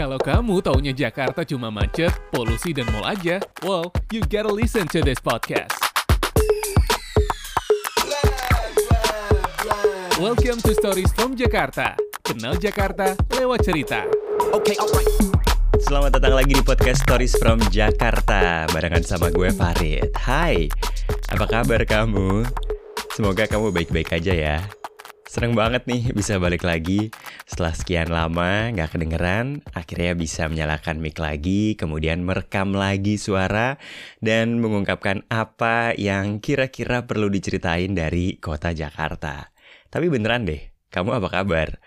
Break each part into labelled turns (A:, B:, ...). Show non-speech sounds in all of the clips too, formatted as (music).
A: Kalau kamu taunya Jakarta cuma macet, polusi, dan mall aja, well, you gotta listen to this podcast. Welcome to Stories from Jakarta. Kenal Jakarta lewat cerita.
B: Oke, alright. Selamat datang lagi di podcast Stories from Jakarta barengan sama gue Farid. Hai, apa kabar kamu? Semoga kamu baik-baik aja ya. Seneng banget nih bisa balik lagi setelah sekian lama nggak kedengeran, akhirnya bisa menyalakan mic lagi, kemudian merekam lagi suara dan mengungkapkan apa yang kira-kira perlu diceritain dari kota Jakarta. Tapi beneran deh, kamu apa kabar?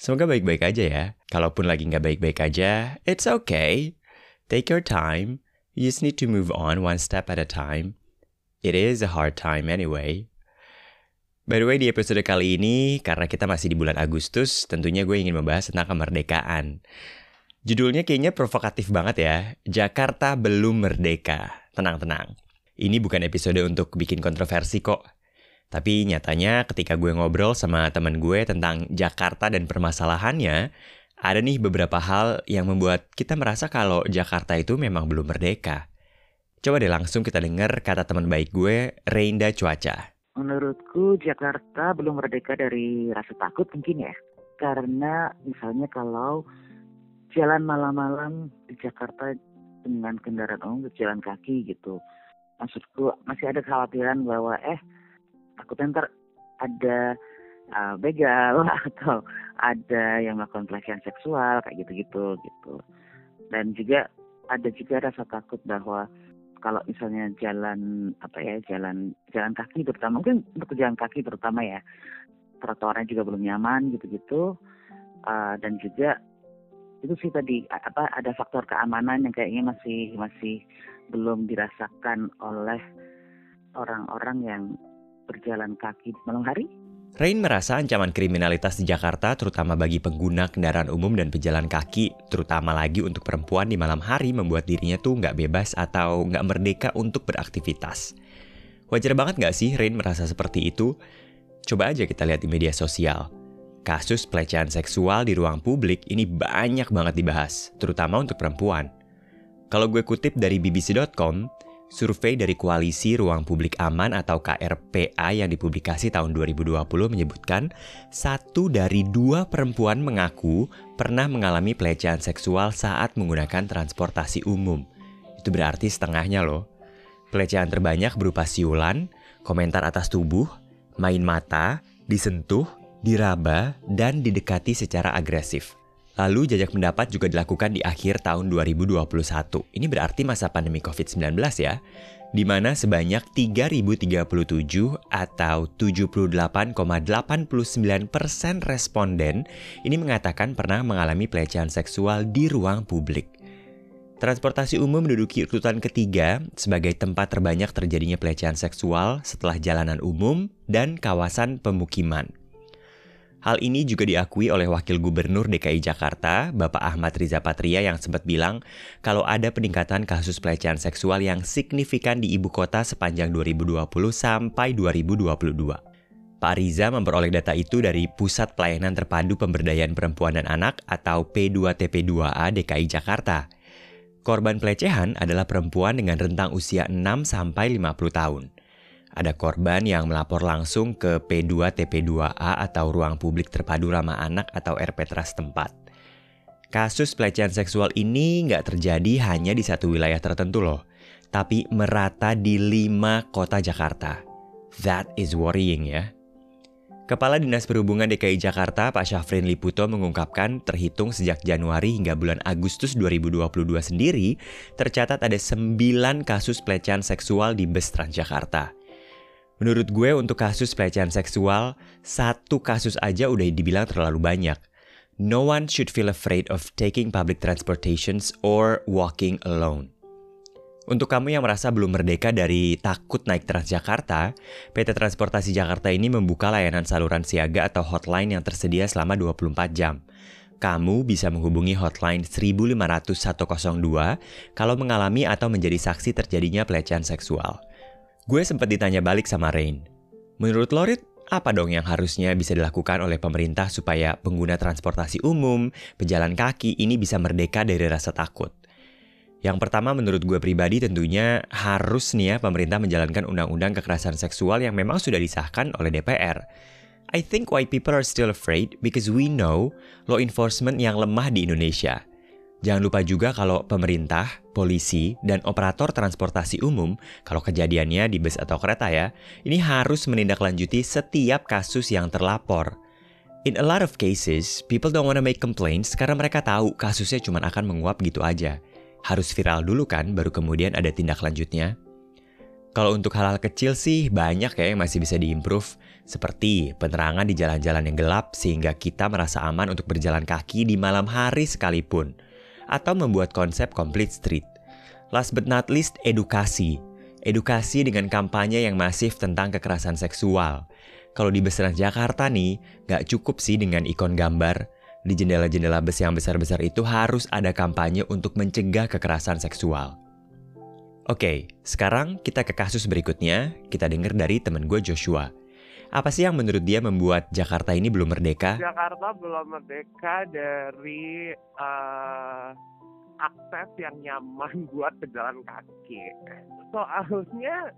B: Semoga baik-baik aja ya. Kalaupun lagi nggak baik-baik aja, it's okay. Take your time. You just need to move on one step at a time. It is a hard time anyway. By the way, di episode kali ini, karena kita masih di bulan Agustus, tentunya gue ingin membahas tentang kemerdekaan. Judulnya kayaknya provokatif banget ya. Jakarta belum merdeka. Tenang-tenang. Ini bukan episode untuk bikin kontroversi kok. Tapi nyatanya ketika gue ngobrol sama teman gue tentang Jakarta dan permasalahannya, ada nih beberapa hal yang membuat kita merasa kalau Jakarta itu memang belum merdeka. Coba deh langsung kita dengar kata teman baik gue, Reinda Cuaca.
C: Menurutku Jakarta belum merdeka dari rasa takut mungkin ya. Karena misalnya kalau jalan malam-malam di Jakarta dengan kendaraan umum, jalan kaki gitu. Maksudku masih ada kekhawatiran bahwa eh takutnya ntar ada uh, begal (laughs) atau ada yang melakukan pelecehan seksual kayak gitu-gitu gitu dan juga ada juga rasa takut bahwa kalau misalnya jalan apa ya jalan jalan kaki terutama mungkin untuk jalan kaki terutama ya trotoarnya juga belum nyaman gitu-gitu uh, dan juga itu sih tadi apa ada faktor keamanan yang kayaknya masih masih belum dirasakan oleh orang-orang yang berjalan kaki malam hari?
B: Rain merasa ancaman kriminalitas di Jakarta, terutama bagi pengguna kendaraan umum dan pejalan kaki, terutama lagi untuk perempuan di malam hari, membuat dirinya tuh nggak bebas atau nggak merdeka untuk beraktivitas. Wajar banget nggak sih Rain merasa seperti itu? Coba aja kita lihat di media sosial. Kasus pelecehan seksual di ruang publik ini banyak banget dibahas, terutama untuk perempuan. Kalau gue kutip dari bbc.com, Survei dari Koalisi Ruang Publik Aman atau KRPA yang dipublikasi tahun 2020 menyebutkan satu dari dua perempuan mengaku pernah mengalami pelecehan seksual saat menggunakan transportasi umum. Itu berarti setengahnya loh. Pelecehan terbanyak berupa siulan, komentar atas tubuh, main mata, disentuh, diraba, dan didekati secara agresif. Lalu jajak pendapat juga dilakukan di akhir tahun 2021. Ini berarti masa pandemi COVID-19 ya, di mana sebanyak 3.037 atau 78,89% persen responden ini mengatakan pernah mengalami pelecehan seksual di ruang publik. Transportasi umum menduduki urutan ketiga sebagai tempat terbanyak terjadinya pelecehan seksual setelah jalanan umum dan kawasan pemukiman. Hal ini juga diakui oleh Wakil Gubernur DKI Jakarta, Bapak Ahmad Riza Patria yang sempat bilang kalau ada peningkatan kasus pelecehan seksual yang signifikan di ibu kota sepanjang 2020 sampai 2022. Pak Riza memperoleh data itu dari Pusat Pelayanan Terpadu Pemberdayaan Perempuan dan Anak atau P2TP2A DKI Jakarta. Korban pelecehan adalah perempuan dengan rentang usia 6 sampai 50 tahun. Ada korban yang melapor langsung ke P2 TP2A atau Ruang Publik Terpadu Ramah Anak atau RPTRA setempat. Kasus pelecehan seksual ini nggak terjadi hanya di satu wilayah tertentu loh, tapi merata di lima kota Jakarta. That is worrying ya. Kepala Dinas Perhubungan DKI Jakarta, Pak Syafrin Liputo mengungkapkan terhitung sejak Januari hingga bulan Agustus 2022 sendiri, tercatat ada 9 kasus pelecehan seksual di bus Transjakarta. Menurut gue untuk kasus pelecehan seksual, satu kasus aja udah dibilang terlalu banyak. No one should feel afraid of taking public transportations or walking alone. Untuk kamu yang merasa belum merdeka dari takut naik Transjakarta, PT Transportasi Jakarta ini membuka layanan saluran siaga atau hotline yang tersedia selama 24 jam. Kamu bisa menghubungi hotline 1500102 kalau mengalami atau menjadi saksi terjadinya pelecehan seksual. Gue sempat ditanya balik sama Rain. Menurut Lorit, Apa dong yang harusnya bisa dilakukan oleh pemerintah supaya pengguna transportasi umum, pejalan kaki ini bisa merdeka dari rasa takut? Yang pertama menurut gue pribadi tentunya harus nih ya pemerintah menjalankan undang-undang kekerasan seksual yang memang sudah disahkan oleh DPR. I think why people are still afraid because we know law enforcement yang lemah di Indonesia. Jangan lupa juga kalau pemerintah, polisi, dan operator transportasi umum, kalau kejadiannya di bus atau kereta ya, ini harus menindaklanjuti setiap kasus yang terlapor. In a lot of cases, people don't wanna make complaints karena mereka tahu kasusnya cuma akan menguap gitu aja. Harus viral dulu kan, baru kemudian ada tindak lanjutnya. Kalau untuk hal-hal kecil sih banyak ya yang masih bisa diimprove, seperti penerangan di jalan-jalan yang gelap sehingga kita merasa aman untuk berjalan kaki di malam hari sekalipun atau membuat konsep complete street. Last but not least, edukasi. Edukasi dengan kampanye yang masif tentang kekerasan seksual. Kalau di bus Jakarta nih, nggak cukup sih dengan ikon gambar. Di jendela-jendela bus yang besar-besar itu harus ada kampanye untuk mencegah kekerasan seksual. Oke, sekarang kita ke kasus berikutnya. Kita dengar dari temen gue Joshua. Apa sih yang menurut dia membuat Jakarta ini belum merdeka?
D: Jakarta belum merdeka dari uh, akses yang nyaman (laughs) buat pejalan kaki. Soalnya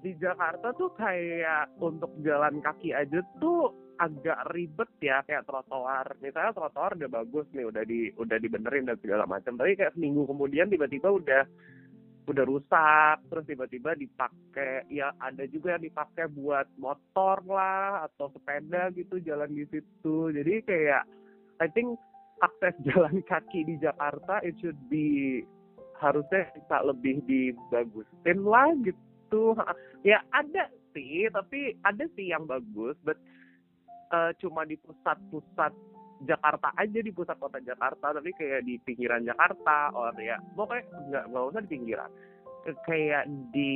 D: di Jakarta tuh kayak untuk jalan kaki aja tuh agak ribet ya kayak trotoar. Misalnya trotoar udah bagus nih, udah di udah dibenerin dan segala macam. Tapi kayak seminggu kemudian tiba-tiba udah udah rusak terus tiba-tiba dipakai ya ada juga yang dipakai buat motor lah atau sepeda gitu jalan di situ. Jadi kayak I think akses (laughs) jalan kaki di Jakarta it should be harusnya bisa lebih dibagusin lah gitu. (laughs) Ya ada sih tapi ada sih yang bagus but uh, cuma di pusat-pusat Jakarta aja di pusat kota Jakarta tapi kayak di pinggiran Jakarta or ya pokoknya nggak nggak usah di pinggiran kayak di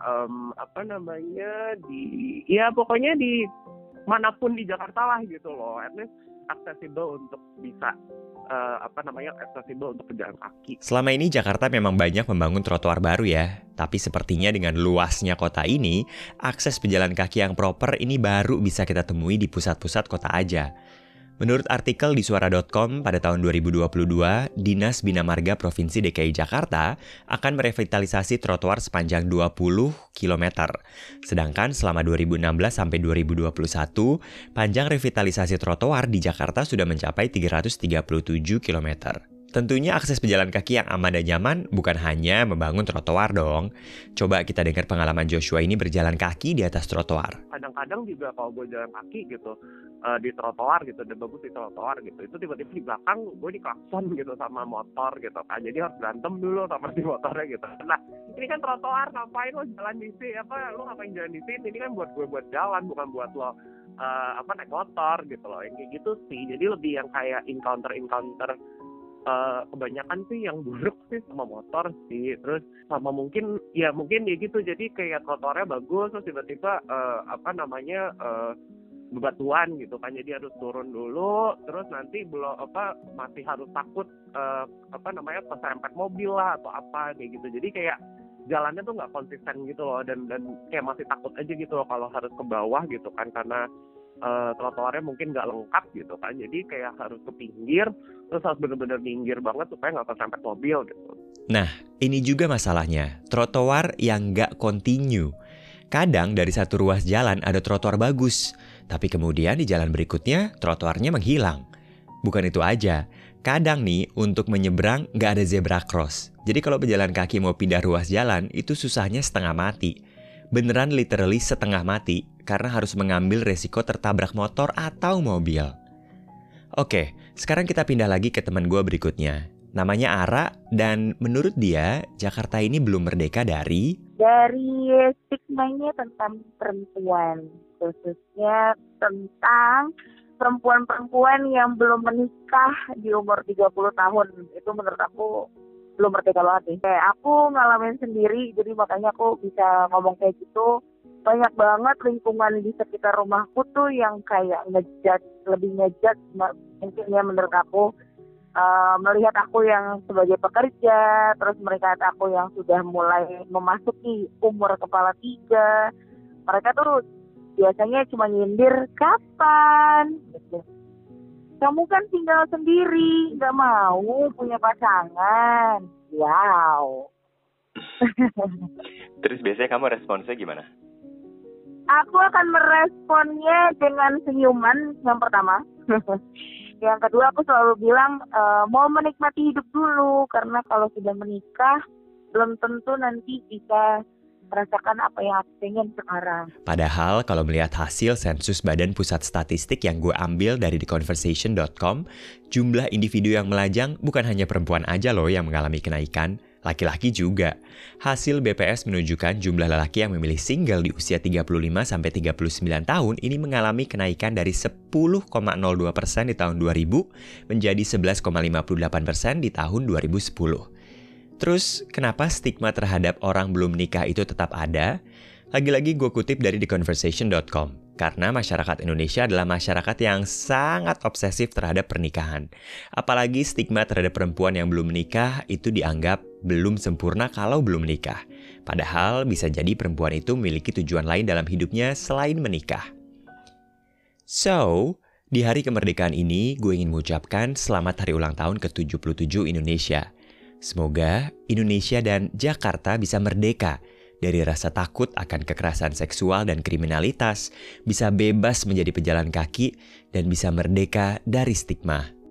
D: um, apa namanya di ya pokoknya di mana pun di Jakarta lah gitu loh at least accessible untuk bisa uh, apa namanya accessible untuk pejalan kaki.
B: Selama ini Jakarta memang banyak membangun trotoar baru ya, tapi sepertinya dengan luasnya kota ini, akses pejalan kaki yang proper ini baru bisa kita temui di pusat-pusat kota aja. Menurut artikel di suara.com pada tahun 2022, Dinas Bina Marga Provinsi DKI Jakarta akan merevitalisasi trotoar sepanjang 20 km. Sedangkan selama 2016 sampai 2021, panjang revitalisasi trotoar di Jakarta sudah mencapai 337 km. Tentunya akses pejalan kaki yang aman dan nyaman bukan hanya membangun trotoar dong. Coba kita dengar pengalaman Joshua ini berjalan kaki di atas trotoar.
D: Kadang-kadang juga kalau gue jalan kaki gitu uh, di trotoar gitu, dan bagus di trotoar gitu, itu tiba-tiba di belakang gue diklakson (laughs) gitu sama motor gitu kan. Jadi harus berantem dulu sama si motornya gitu. Nah ini kan trotoar ngapain lo jalan di sini? Apa lo ngapain jalan di sini? Ini kan buat gue buat jalan bukan buat lo uh, apa naik motor gitu loh. Yang kayak gitu sih. Jadi lebih yang kayak encounter encounter uh, kebanyakan sih yang buruk sih sama motor sih. Terus sama mungkin ya mungkin ya gitu. Jadi kayak trotoarnya bagus terus tiba-tiba uh, apa namanya uh, bebatuan gitu kan. Jadi harus turun dulu terus nanti belum apa masih harus takut uh, apa namanya kesempet mobil lah atau apa kayak gitu. Jadi kayak jalannya tuh nggak konsisten gitu loh. Dan dan kayak masih takut aja gitu loh kalau harus ke bawah gitu kan. Karena uh, trotoarnya mungkin nggak lengkap gitu kan. Jadi kayak harus ke pinggir terus harus bener-bener minggir banget supaya nggak kesampet mobil gitu
B: nah ini juga masalahnya trotoar yang nggak continue Kadang dari satu ruas jalan ada trotoar bagus, tapi kemudian di jalan berikutnya trotoarnya menghilang. Bukan itu aja, kadang nih untuk menyeberang nggak ada zebra cross. Jadi kalau pejalan kaki mau pindah ruas jalan itu susahnya setengah mati. Beneran literally setengah mati karena harus mengambil resiko tertabrak motor atau mobil. Oke, sekarang kita pindah lagi ke teman gue berikutnya. Namanya Ara dan menurut dia Jakarta ini belum merdeka dari
E: dari stigmanya tentang perempuan khususnya tentang perempuan-perempuan yang belum menikah di umur 30 tahun itu menurut aku belum merdeka banget. Kayak aku ngalamin sendiri jadi makanya aku bisa ngomong kayak gitu banyak banget lingkungan di sekitar rumahku tuh yang kayak ngejat lebih ngejat mungkin ya menurut aku uh, melihat aku yang sebagai pekerja terus melihat aku yang sudah mulai memasuki umur kepala tiga mereka tuh biasanya cuma nyindir kapan gitu. Kamu kan tinggal sendiri, nggak mau punya pasangan. Wow. (laughs)
B: Terus biasanya kamu responsnya gimana?
E: Aku akan meresponnya dengan senyuman yang pertama. (laughs) yang kedua aku selalu bilang e, mau menikmati hidup dulu karena kalau sudah menikah belum tentu nanti bisa merasakan apa yang aku pengen sekarang.
B: Padahal kalau melihat hasil sensus Badan Pusat Statistik yang gue ambil dari theconversation.com, jumlah individu yang melajang bukan hanya perempuan aja loh yang mengalami kenaikan, laki-laki juga. Hasil BPS menunjukkan jumlah lelaki yang memilih single di usia 35 sampai 39 tahun ini mengalami kenaikan dari 10,02% di tahun 2000 menjadi 11,58% di tahun 2010. Terus, kenapa stigma terhadap orang belum nikah itu tetap ada? Lagi-lagi gue kutip dari theconversation.com, karena masyarakat Indonesia adalah masyarakat yang sangat obsesif terhadap pernikahan. Apalagi stigma terhadap perempuan yang belum menikah itu dianggap belum sempurna kalau belum menikah. Padahal bisa jadi perempuan itu memiliki tujuan lain dalam hidupnya selain menikah. So, di hari kemerdekaan ini gue ingin mengucapkan selamat hari ulang tahun ke-77 Indonesia. Semoga Indonesia dan Jakarta bisa merdeka dari rasa takut akan kekerasan seksual dan kriminalitas, bisa bebas menjadi pejalan kaki, dan bisa merdeka dari stigma.